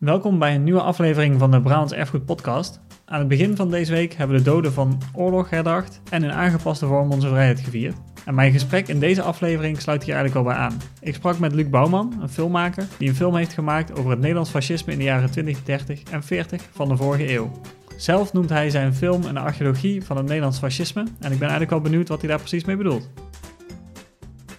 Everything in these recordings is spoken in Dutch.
Welkom bij een nieuwe aflevering van de Brabants Erfgoed Podcast. Aan het begin van deze week hebben we de doden van oorlog herdacht en in aangepaste vorm onze vrijheid gevierd. En mijn gesprek in deze aflevering sluit hier eigenlijk al bij aan. Ik sprak met Luc Bouwman, een filmmaker, die een film heeft gemaakt over het Nederlands fascisme in de jaren 20, 30 en 40 van de vorige eeuw. Zelf noemt hij zijn film een archeologie van het Nederlands fascisme en ik ben eigenlijk wel benieuwd wat hij daar precies mee bedoelt.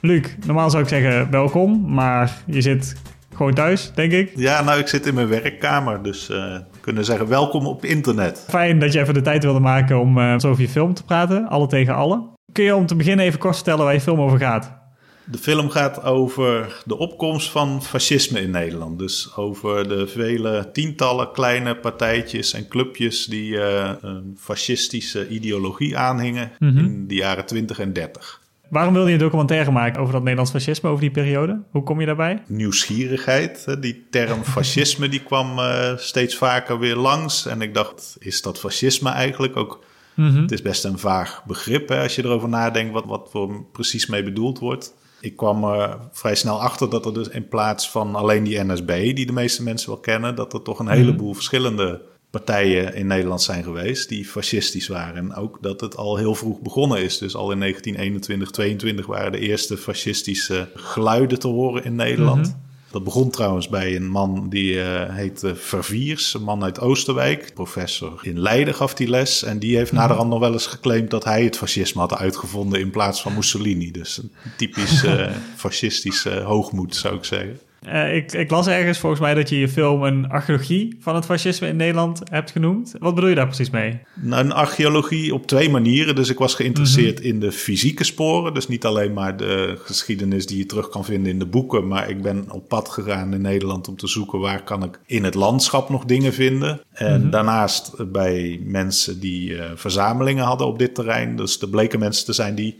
Luc, normaal zou ik zeggen welkom, maar je zit gewoon thuis, denk ik. Ja, nou, ik zit in mijn werkkamer, dus uh, kunnen zeggen welkom op internet. Fijn dat je even de tijd wilde maken om uh, zo over je film te praten, alle tegen alle. Kun je om te beginnen even kort vertellen waar je film over gaat? De film gaat over de opkomst van fascisme in Nederland. Dus over de vele tientallen kleine partijtjes en clubjes die uh, een fascistische ideologie aanhingen mm -hmm. in de jaren 20 en 30. Waarom wilde je een documentaire maken over dat Nederlands fascisme, over die periode? Hoe kom je daarbij? Nieuwsgierigheid. Die term fascisme die kwam uh, steeds vaker weer langs. En ik dacht, is dat fascisme eigenlijk ook... Mm -hmm. Het is best een vaag begrip hè, als je erover nadenkt wat, wat er precies mee bedoeld wordt. Ik kwam er vrij snel achter dat er dus in plaats van alleen die NSB, die de meeste mensen wel kennen, dat er toch een heleboel mm -hmm. verschillende partijen in Nederland zijn geweest die fascistisch waren. En ook dat het al heel vroeg begonnen is. Dus al in 1921, 22 waren de eerste fascistische geluiden te horen in Nederland. Mm -hmm. Dat begon trouwens bij een man die uh, heette Verviers, een man uit Oosterwijk. Professor in Leiden gaf die les. En die heeft naderhand nog wel eens geclaimd dat hij het fascisme had uitgevonden in plaats van Mussolini. Dus een typisch uh, fascistische hoogmoed, zou ik zeggen. Uh, ik, ik, las ergens volgens mij dat je je film een archeologie van het fascisme in Nederland hebt genoemd. Wat bedoel je daar precies mee? Nou, een archeologie op twee manieren. Dus ik was geïnteresseerd mm -hmm. in de fysieke sporen. Dus niet alleen maar de geschiedenis die je terug kan vinden in de boeken. Maar ik ben op pad gegaan in Nederland om te zoeken waar kan ik in het landschap nog dingen vinden. En mm -hmm. daarnaast bij mensen die uh, verzamelingen hadden op dit terrein. Dus er bleken mensen te zijn die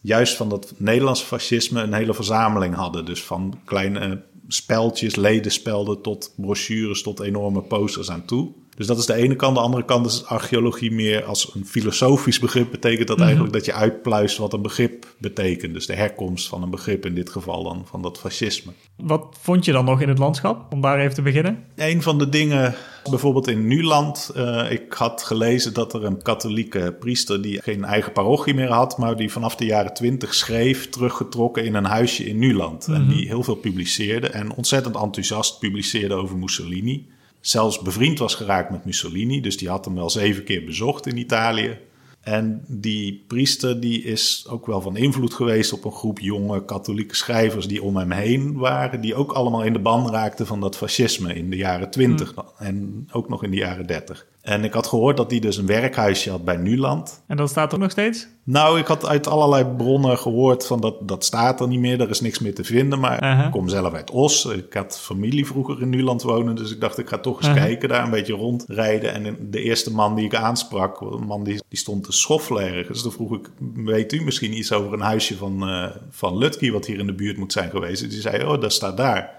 juist van dat Nederlandse fascisme een hele verzameling hadden. Dus van kleine speltjes, ledenspelden tot brochures, tot enorme posters aan toe. Dus dat is de ene kant. De andere kant is archeologie meer als een filosofisch begrip. Betekent dat mm -hmm. eigenlijk dat je uitpluist wat een begrip betekent. Dus de herkomst van een begrip, in dit geval dan van dat fascisme. Wat vond je dan nog in het landschap, om daar even te beginnen? Een van de dingen, bijvoorbeeld in Nuland. Uh, ik had gelezen dat er een katholieke priester die geen eigen parochie meer had, maar die vanaf de jaren twintig schreef, teruggetrokken in een huisje in Nuland. Mm -hmm. En die heel veel publiceerde en ontzettend enthousiast publiceerde over Mussolini zelfs bevriend was geraakt met Mussolini. Dus die had hem wel zeven keer bezocht in Italië. En die priester die is ook wel van invloed geweest op een groep jonge katholieke schrijvers die om hem heen waren. Die ook allemaal in de ban raakten van dat fascisme in de jaren twintig mm. en ook nog in de jaren dertig. En ik had gehoord dat hij dus een werkhuisje had bij Nuland. En dat staat er nog steeds? Nou, ik had uit allerlei bronnen gehoord van dat, dat staat er niet meer. Er is niks meer te vinden. Maar uh -huh. ik kom zelf uit Os. Ik had familie vroeger in Nuland wonen. Dus ik dacht, ik ga toch eens uh -huh. kijken daar, een beetje rondrijden. En de eerste man die ik aansprak, een man die, die stond te schoffelen ergens. Dus toen vroeg ik, weet u misschien iets over een huisje van, uh, van Lutke, wat hier in de buurt moet zijn geweest? Die zei, oh, dat staat daar.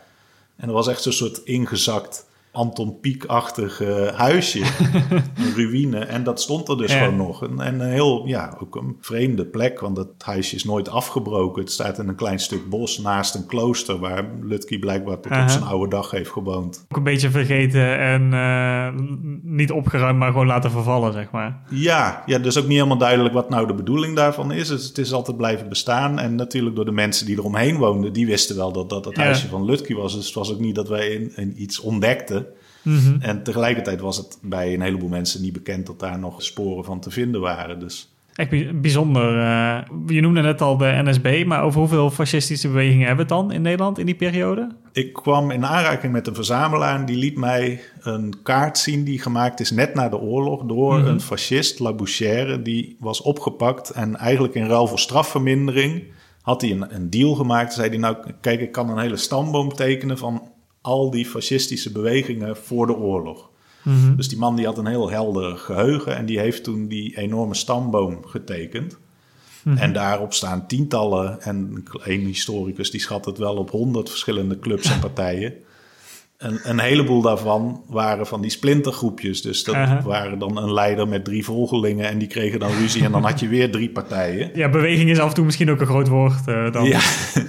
En dat was echt zo'n soort ingezakt Anton Pieck-achtig uh, huisje, een ruïne. En dat stond er dus ja. gewoon nog. En, en, een heel, ja, ook een vreemde plek, want dat huisje is nooit afgebroken. Het staat in een klein stuk bos naast een klooster waar Lutke blijkbaar tot uh -huh. op zijn oude dag heeft gewoond. Ook een beetje vergeten en uh, niet opgeruimd, maar gewoon laten vervallen, zeg maar. Ja, ja, dus ook niet helemaal duidelijk wat nou de bedoeling daarvan is. Dus het is altijd blijven bestaan. En natuurlijk door de mensen die eromheen woonden, die wisten wel dat dat het ja. huisje van Lutke was. Dus het was ook niet dat wij in, in iets ontdekten. Mm -hmm. En tegelijkertijd was het bij een heleboel mensen niet bekend dat daar nog sporen van te vinden waren. Dus. Echt bijzonder. Uh, je noemde net al de NSB, maar over hoeveel fascistische bewegingen hebben we het dan in Nederland in die periode? Ik kwam in aanraking met een verzamelaar die liet mij een kaart zien die gemaakt is net na de oorlog door mm -hmm. een fascist, Labouchere, die was opgepakt en eigenlijk in ruil voor strafvermindering had hij een, een deal gemaakt. Zei hij nou, kijk, ik kan een hele stamboom tekenen van al die fascistische bewegingen voor de oorlog. Mm -hmm. Dus die man die had een heel helder geheugen en die heeft toen die enorme stamboom getekend. Mm -hmm. En daarop staan tientallen, en een historicus die schat het wel op honderd verschillende clubs en partijen. Een, een heleboel daarvan waren van die splintergroepjes. Dus dat waren dan een leider met drie volgelingen en die kregen dan ruzie en dan had je weer drie partijen. Ja, beweging is af en toe misschien ook een groot woord uh, dan. Ja,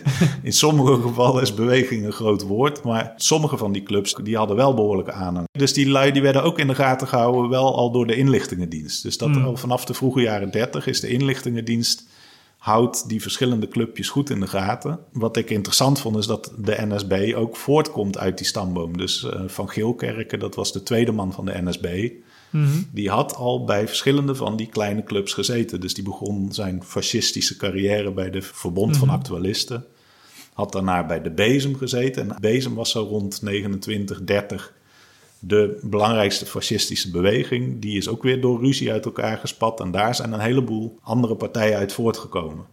in sommige gevallen is beweging een groot woord, maar sommige van die clubs die hadden wel behoorlijke aanhang. Dus die lui die werden ook in de gaten gehouden, wel al door de inlichtingendienst. Dus dat hmm. al vanaf de vroege jaren dertig is de inlichtingendienst houdt die verschillende clubjes goed in de gaten. Wat ik interessant vond is dat de NSB ook voortkomt uit die stamboom. Dus uh, Van Geelkerken, dat was de tweede man van de NSB. Mhm. Die had al bij verschillende van die kleine clubs gezeten. Dus die begon zijn fascistische carrière bij de Verbond van mhm. Actualisten. Had daarna bij de Bezem gezeten. En Bezem was zo rond 29, 30 de belangrijkste fascistische beweging, die is ook weer door ruzie uit elkaar gespat. En daar zijn een heleboel andere partijen uit voortgekomen.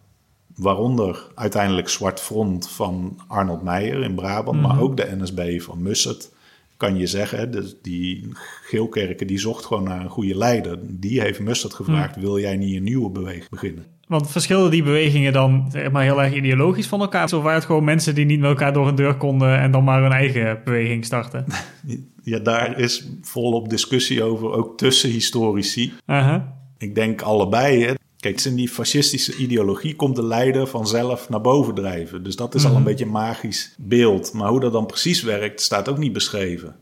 Waaronder uiteindelijk Zwart Front van Arnold Meijer in Brabant, maar mhm. ook de NSB van Mussert. Kan je zeggen, dus die Geelkerken die zocht gewoon naar een goede leider. Die heeft Mussert gevraagd: mhm. wil jij niet een nieuwe beweging beginnen? Want verschilden die bewegingen dan zeg maar, heel erg ideologisch van elkaar? Of waren het gewoon mensen die niet met elkaar door een deur konden en dan maar hun eigen beweging starten? Ja, daar is volop discussie over, ook tussen historici. Ik denk allebei. Hè. Kijk, in die fascistische ideologie komt de leider vanzelf naar boven drijven. Dus dat is al een mhm. beetje een magisch beeld. Maar hoe dat dan precies werkt, staat ook niet beschreven.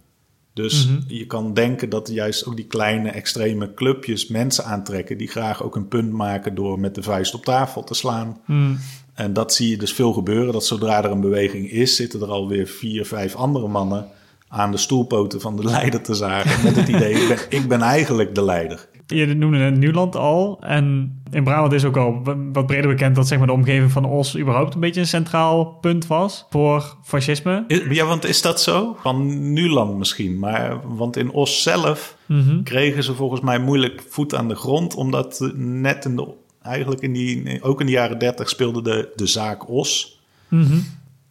Dus mhm. je kan denken dat juist ook die kleine extreme clubjes mensen aantrekken die graag ook een punt maken door met de vuist op tafel te slaan. Mhm. En dat zie je dus veel gebeuren. Dat zodra er een beweging is, zitten er alweer vier, vijf andere mannen aan de stoelpoten van de leider te zagen. Met het idee, ik ben, ik ben eigenlijk de leider. Je noemde het Nieuwland al. En in Brabant is ook al wat breder bekend dat zeg maar, de omgeving van Os überhaupt een beetje een centraal punt was voor fascisme. Ja, want is dat zo? Van Nieuwland misschien. Maar want in Os zelf mhm. kregen ze volgens mij moeilijk voet aan de grond. Omdat net in de, eigenlijk in die, ook in de jaren dertig speelde de, de zaak Os. Mm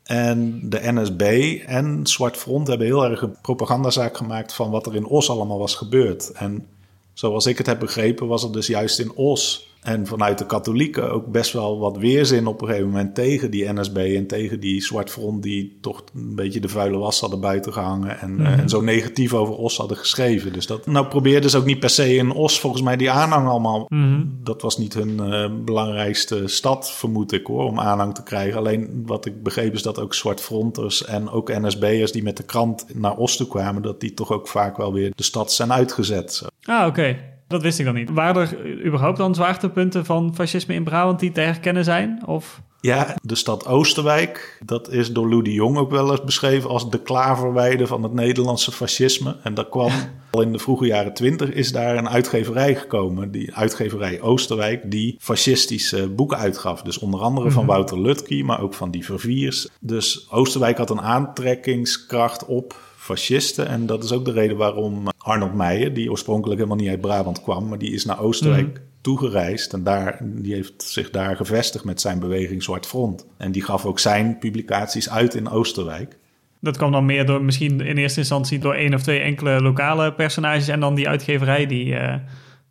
en de NSB en Zwart Front hebben heel erg een propagandazaak gemaakt van wat er in Os allemaal was gebeurd. En zoals ik het heb begrepen, was er dus juist in Os en vanuit de katholieken ook best wel wat weerzin op een gegeven moment tegen die NSB en tegen die Zwart Front die toch een beetje de vuile was hadden buiten gehangen en, mm en zo negatief over Os hadden geschreven. Dus dat nou probeerden ze ook niet per se in Os volgens mij die aanhang allemaal. Mhm. Dat was niet hun uh, belangrijkste stad, vermoed ik hoor, om aanhang te krijgen. Alleen wat ik begreep is dat ook Zwart Fronters en ook NSB'ers die met de krant naar Os toe kwamen, dat die toch ook vaak wel weer de stad zijn uitgezet. Ah, oké. Dat wist ik dan niet. Waren er überhaupt dan zwaartepunten van fascisme in Brabant die te herkennen zijn? Of? Ja, de stad Oosterwijk, dat is door Lou de Jong ook wel eens beschreven als de klaverweide van het Nederlandse fascisme. En dat kwam al in de vroege jaren twintig, is daar een uitgeverij gekomen, die uitgeverij Oosterwijk, die fascistische boeken uitgaf. Dus onder andere van mhm. Wouter Lutke, maar ook van die Verviers. Dus Oosterwijk had een aantrekkingskracht op fascisten. En dat is ook de reden waarom Arnold Meijer, die oorspronkelijk helemaal niet uit Brabant kwam, maar die is naar Oostenrijk mm. toegereisd. En daar, die heeft zich daar gevestigd met zijn beweging Zwart Front. En die gaf ook zijn publicaties uit in Oostenrijk. Dat kwam dan meer door, misschien in eerste instantie door één of twee enkele lokale personages en dan die uitgeverij die. Uh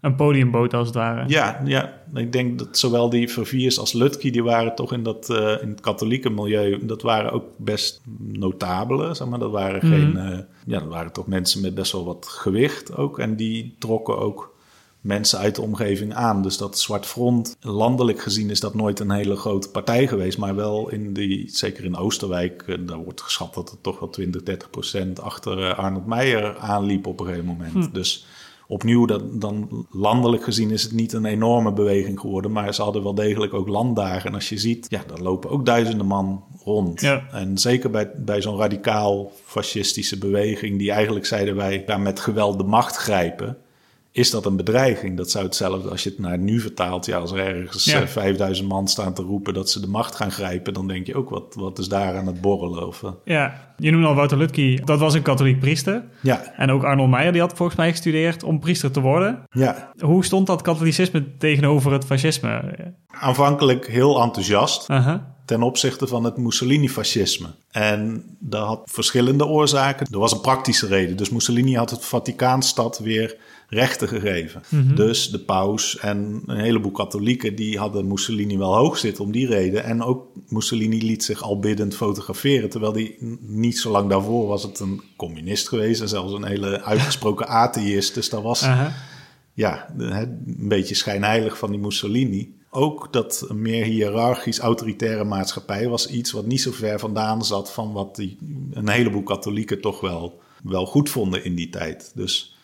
een podiumboot als het ware. Ja, ja, ik denk dat zowel die Verviers als Lutke, die waren toch in, dat, uh, in het katholieke milieu, dat waren ook best notabelen, zeg maar. Dat waren, mhm. geen, uh, ja, dat waren toch mensen met best wel wat gewicht ook. En die trokken ook mensen uit de omgeving aan. Dus dat Zwart Front, landelijk gezien is dat nooit een hele grote partij geweest. Maar wel in die, zeker in Oosterwijk, uh, daar wordt geschat dat het toch wel 20, 30 procent achter Arnold Meijer aanliep op een gegeven moment. Hm. Dus opnieuw, dat, dan landelijk gezien is het niet een enorme beweging geworden. Maar ze hadden wel degelijk ook landdagen. En als je ziet, ja, daar lopen ook duizenden man rond. Ja. En zeker bij, bij zo'n radicaal fascistische beweging, die eigenlijk zeiden wij daar met geweld de macht grijpen is dat een bedreiging. Dat zou hetzelfde als je het naar nu vertaalt. Ja, als er ergens ja. 5000 eh, man staan te roepen dat ze de macht gaan grijpen, dan denk je ook wat, wat is daar aan het borrelen? Of, uh... Ja, je noemde al Wouter Lutke, dat was een katholiek priester. Ja. En ook Arnold Meijer, die had volgens mij gestudeerd om priester te worden. Ja. Hoe stond dat katholicisme tegenover het fascisme? Aanvankelijk heel enthousiast. Uh -huh. Ten opzichte van het Mussolini-fascisme. En dat had verschillende oorzaken. Er was een praktische reden. Dus Mussolini had het Vaticaanstad weer rechten gegeven. Mhm. Dus de paus en een heleboel katholieken... die hadden Mussolini wel hoog zitten om die reden. En ook Mussolini liet zich al biddend fotograferen... terwijl hij niet zo lang daarvoor was het een communist geweest... en zelfs een hele uitgesproken atheïst. Dus dat was ja, een beetje schijnheilig van die Mussolini. Ook dat een meer hiërarchisch autoritaire maatschappij was iets wat niet zo ver vandaan zat van wat die, een heleboel katholieken toch wel, wel goed vonden in die tijd. Dus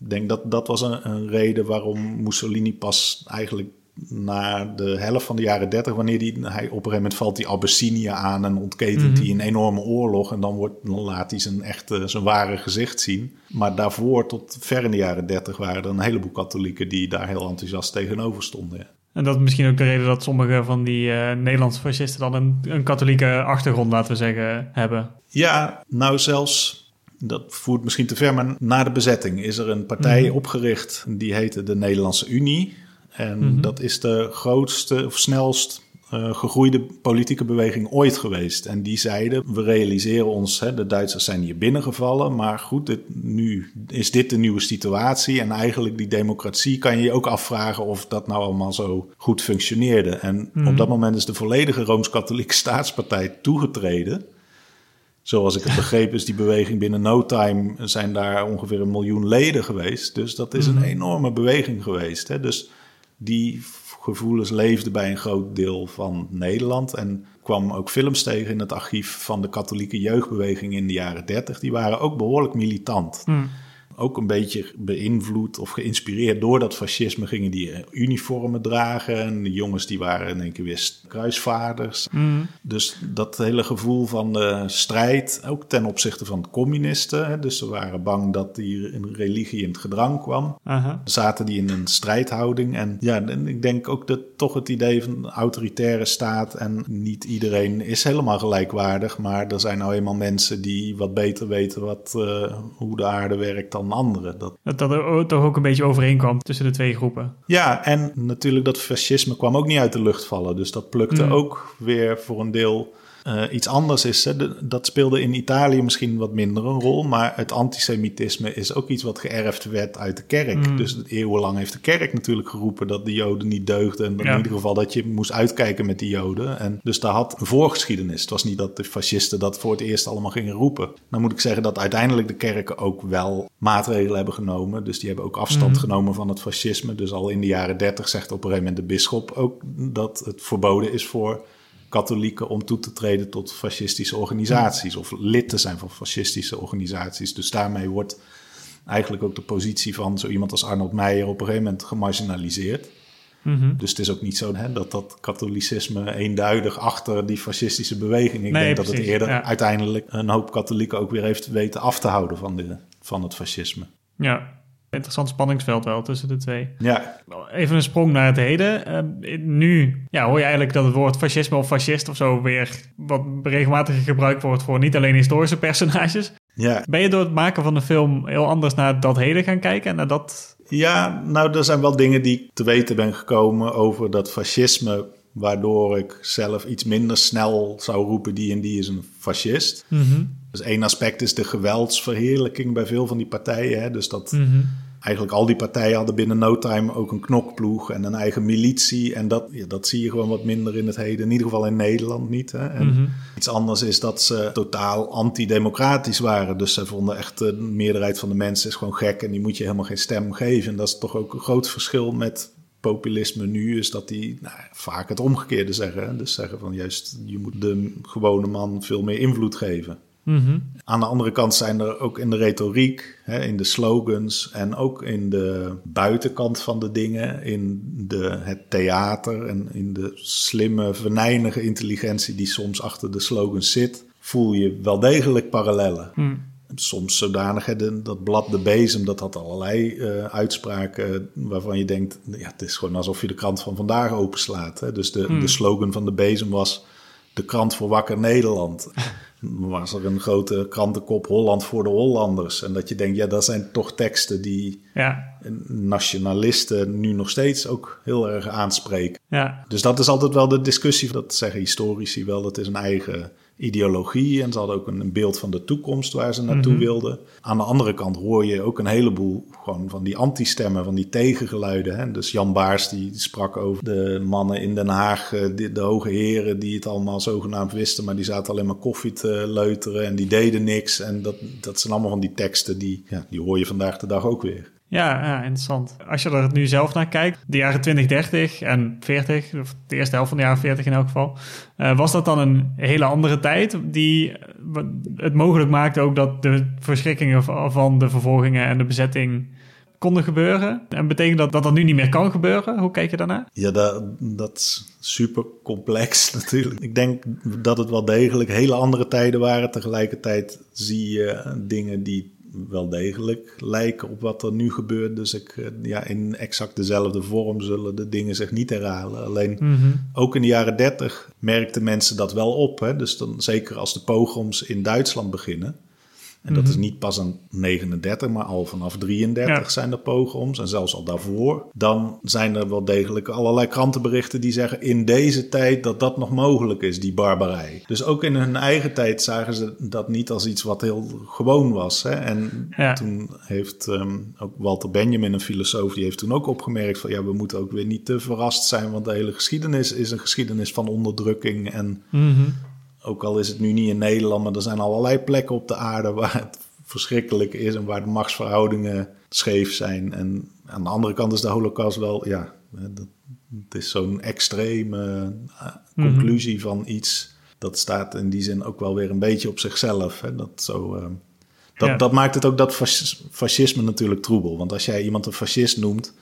ik denk dat dat was een, een reden waarom Mussolini pas eigenlijk na de helft van de jaren 30, wanneer die, hij op een gegeven moment valt die Abyssinie aan en ontketent hij een enorme oorlog en dan, wordt, dan laat hij zijn echte, zijn ware gezicht zien. Maar daarvoor, tot ver in de jaren 30, waren er een heleboel katholieken die daar heel enthousiast tegenover stonden. En dat is misschien ook de reden dat sommige van die eh, Nederlandse fascisten dan een, een katholieke achtergrond, laten we zeggen, hebben. Ja, nou zelfs, dat voert misschien te ver, maar na de bezetting is er een partij opgericht die heette de Nederlandse Unie. En dat is de grootste of snelst eh, gegroeide politieke beweging ooit geweest. En die zeiden, we realiseren ons, hè, de Duitsers zijn hier binnengevallen, maar goed, dit, nu is dit de nieuwe situatie. En eigenlijk die democratie kan je je ook afvragen of dat nou allemaal zo goed functioneerde. En op dat moment is de volledige Rooms-Katholieke Staatspartij toegetreden. Zoals ik het begreep is die beweging binnen no time zijn daar ongeveer een miljoen leden geweest. Dus dat is een enorme beweging geweest. Hè? Dus die gevoelens leefden bij een groot deel van Nederland. En kwam ook films tegen in het archief van de katholieke jeugdbeweging in de jaren 30. Die waren ook behoorlijk militant. Ook een beetje beïnvloed of geïnspireerd door dat fascisme gingen die eh, uniformen dragen. En de jongens die waren in één keer weer kruisvaarders. Dus dat hele gevoel van de strijd, ook ten opzichte van communisten. Dus ze waren bang dat die een religie in het gedrang kwam. Zaten die in een strijdhouding. En ja, en ik denk ook dat toch het idee van een autoritaire staat. En niet iedereen is helemaal gelijkwaardig. Maar er zijn nou eenmaal mensen die wat beter weten wat, eh, hoe de aarde werkt dan anderen. Dat, Dat dat er ook- toch ook een beetje overeenkwam tussen de twee groepen. ja, en natuurlijk dat fascisme kwam ook niet uit de lucht vallen. Dus dat plukte Mm. ook weer voor een deel eh, iets anders is. Hè. De- dat speelde in Italië misschien wat minder een rol. Maar het antisemitisme is ook iets wat geërfd werd uit de kerk. Mm. Dus eeuwenlang heeft de kerk natuurlijk geroepen dat de Joden niet deugden. En Ja. in ieder geval dat je moest uitkijken met die Joden. En dus daar had een voorgeschiedenis. Het was niet dat de fascisten dat voor het eerst allemaal gingen roepen. Dan moet ik zeggen dat uiteindelijk de kerken ook wel maatregelen hebben genomen. Dus die hebben ook afstand genomen van het fascisme. Dus al in de jaren dertig zegt op een gegeven moment de bisschop ook dat het verboden is voor katholieken om toe te treden tot fascistische organisaties of lid te zijn van fascistische organisaties. Dus daarmee wordt eigenlijk ook de positie van zo iemand als Arnold Meijer op een gegeven moment gemarginaliseerd. Mhm. Dus het is ook niet zo hè, dat dat katholicisme eenduidig achter die fascistische beweging. Ik Nee, denk dat het eerder ja. uiteindelijk een hoop katholieken ook weer heeft weten af te houden van, de, van het fascisme. Ja, interessant spanningsveld wel tussen de twee. Ja, Even een sprong naar het heden. Eh, nu ja, hoor je eigenlijk dat het woord fascisme of fascist of zo weer wat regelmatig gebruikt wordt voor niet alleen historische personages. ja. Ben je door het maken van de film heel anders naar dat heden gaan kijken en naar dat... Ja, nou, er zijn wel dingen die ik te weten ben gekomen over dat fascisme, waardoor ik zelf iets minder snel zou roepen die en die is een fascist. Dus één aspect is de geweldsverheerlijking bij veel van die partijen. Hè? Dus dat eigenlijk al die partijen hadden binnen no time ook een knokploeg en een eigen militie. En dat, ja, dat zie je gewoon wat minder in het heden, in ieder geval in Nederland niet. Hè? En iets anders is dat ze totaal antidemocratisch waren. Dus ze vonden echt de meerderheid van de mensen is gewoon gek en die moet je helemaal geen stem geven. En dat is toch ook een groot verschil met populisme nu is dat die nou, vaak het omgekeerde zeggen. Dus zeggen van juist, je moet de gewone man veel meer invloed geven. Aan de andere kant zijn er ook in de retoriek, hè, in de slogans en ook in de buitenkant van de dingen, in de, het theater en in de slimme, venijnige intelligentie die soms achter de slogans zit, voel je wel degelijk parallellen. Soms zodanig, dat blad De Bezem, dat had allerlei eh, uitspraken waarvan je denkt, ja, het is gewoon alsof je de krant van vandaag openslaat. Hè. Dus de, de slogan van De Bezem was de krant voor wakker Nederland. was er een grote krantenkop Holland voor de Hollanders. En dat je denkt, ja, dat zijn toch teksten die ja. nationalisten nu nog steeds ook heel erg aanspreken. Ja. Dus dat is altijd wel de discussie, dat zeggen historici wel, dat is een eigen ideologie en ze hadden ook een beeld van de toekomst waar ze naartoe mhm. wilden. Aan de andere kant hoor je ook een heleboel gewoon van die anti-stemmen, van die tegengeluiden. Hè? Dus Jan Baars die sprak over de mannen in Den Haag, eh, de, de, hoge heren die het allemaal zogenaamd wisten, maar die zaten alleen maar koffie te leuteren en die deden niks. En dat, dat zijn allemaal van die teksten die, ja, die hoor je vandaag de dag ook weer. Ja, ja, interessant. Als je er nu zelf naar kijkt, de jaren 20, 30 en 40, of de eerste helft van de jaren 40 in elk geval, uh, was dat dan een hele andere tijd die het mogelijk maakte ook dat de verschrikkingen van de vervolgingen en de bezetting konden gebeuren? En betekent dat dat dat nu niet meer kan gebeuren? Hoe kijk je daarnaar? Ja, dat, dat is super complex natuurlijk. Ik denk dat het wel degelijk hele andere tijden waren. Tegelijkertijd zie je dingen die wel degelijk lijken op wat er nu gebeurt. Dus ik, eh, ja, in exact dezelfde vorm zullen de dingen zich niet herhalen. Alleen mhm. ook in de jaren dertig merkten mensen dat wel op. Hè? Dus dan, zeker als de pogroms in Duitsland beginnen en dat is mhm. niet pas een 39, maar al vanaf 33 zijn er pogroms. En zelfs al daarvoor. Dan zijn er wel degelijk allerlei krantenberichten die zeggen in deze tijd dat dat nog mogelijk is, die barbarij. Dus ook in hun eigen tijd zagen ze dat niet als iets wat heel gewoon was. Hè? En toen heeft ehm, ook Walter Benjamin, een filosoof, die heeft toen ook opgemerkt van ja, we moeten ook weer niet te verrast zijn, want de hele geschiedenis is een geschiedenis van onderdrukking en mhm. Ook al is het nu niet in Nederland, maar er zijn allerlei plekken op de aarde waar het verschrikkelijk is en waar de machtsverhoudingen scheef zijn. En aan de andere kant is de Holocaust wel, ja, het is zo'n extreme eh, conclusie mhm. van iets. Dat staat in die zin ook wel weer een beetje op zichzelf. Hè? Dat, zo, uh, dat, dat maakt het ook dat fascisme natuurlijk troebel. Want als jij iemand een fascist noemt,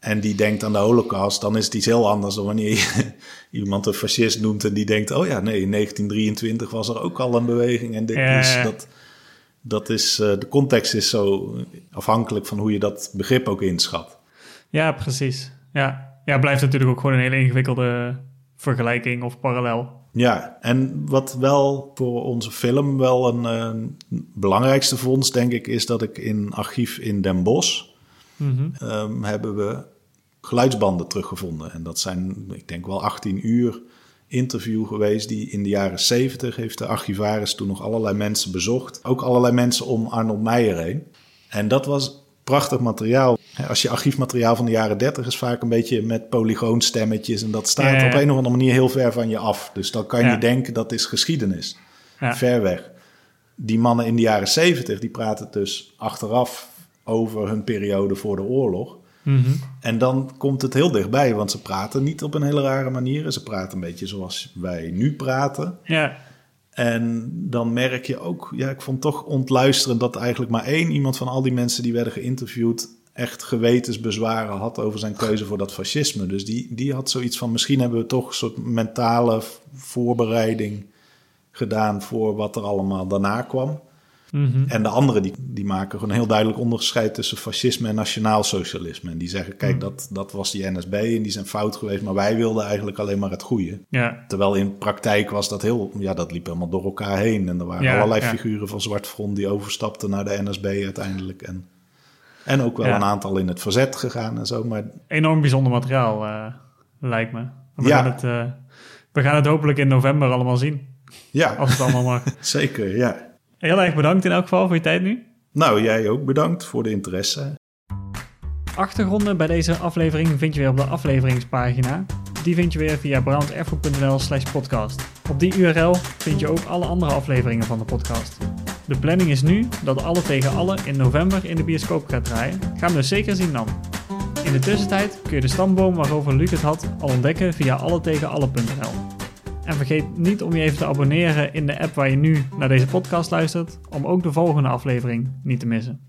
en die denkt aan de holocaust, dan is het iets heel anders dan wanneer je iemand een fascist noemt en die denkt, oh ja, nee, in 1923 was er ook al een beweging en dit is, dat, dat is, uh, de context is zo afhankelijk van hoe je dat begrip ook inschat. Ja, precies. Ja, ja blijft natuurlijk ook gewoon een hele ingewikkelde vergelijking of parallel. Ja, en wat wel voor onze film wel een belangrijkste vondst, denk ik, is dat ik in archief in Den Bosch mm hebben we geluidsbanden teruggevonden. En dat zijn, ik denk wel 18 uur interview geweest die in de jaren 70 heeft de archivaris toen nog allerlei mensen bezocht. Ook allerlei mensen om Arnold Meijer heen. En dat was prachtig materiaal. Als je archiefmateriaal van de jaren 30 is vaak een beetje met polygoonstemmetjes en dat staat op een of andere manier heel ver van je af. Dus dan kan je denken dat is geschiedenis. Ver weg. Die mannen in de jaren 70 die praten dus achteraf over hun periode voor de oorlog. Mhm. En dan komt het heel dichtbij, want ze praten niet op een hele rare manier. Ze praten een beetje zoals wij nu praten. Ja. En dan merk je ook, ja, ik vond toch ontluisterend dat eigenlijk maar één iemand van al die mensen die werden geïnterviewd echt gewetensbezwaren had over zijn keuze voor dat fascisme. Dus die, die had zoiets van: misschien hebben we toch een soort mentale voorbereiding gedaan voor wat er allemaal daarna kwam. Mhm. En de anderen die, die maken gewoon een heel duidelijk onderscheid tussen fascisme en nationaalsocialisme. En die zeggen, kijk, mhm. dat, dat was die NSB en die zijn fout geweest, maar wij wilden eigenlijk alleen maar het goede. Ja. Terwijl in praktijk was dat heel, ja, dat liep helemaal door elkaar heen. En er waren allerlei figuren van Zwart Front die overstapten naar de NSB uiteindelijk. En, en ook wel een aantal in het verzet gegaan en zo. Maar... Enorm bijzonder materiaal, uh, lijkt me. We, gaan het, uh, we gaan het hopelijk in november allemaal zien. Ja. Als het allemaal mag. Zeker, ja. Heel erg bedankt in elk geval voor je tijd nu. Nou, jij ook bedankt voor de interesse. Achtergronden bij deze aflevering vind je weer op de afleveringspagina. Die vind je weer via branderfgoed.nl slash podcast. Op die URL vind je ook alle andere afleveringen van de podcast. De planning is nu dat Alle tegen Alle in november in de bioscoop gaat draaien. Ga hem dus zeker zien dan. In de tussentijd kun je de stamboom waarover Luc het had al ontdekken via alletegenalle.nl. En vergeet niet om je even te abonneren in de app waar je nu naar deze podcast luistert, om ook de volgende aflevering niet te missen.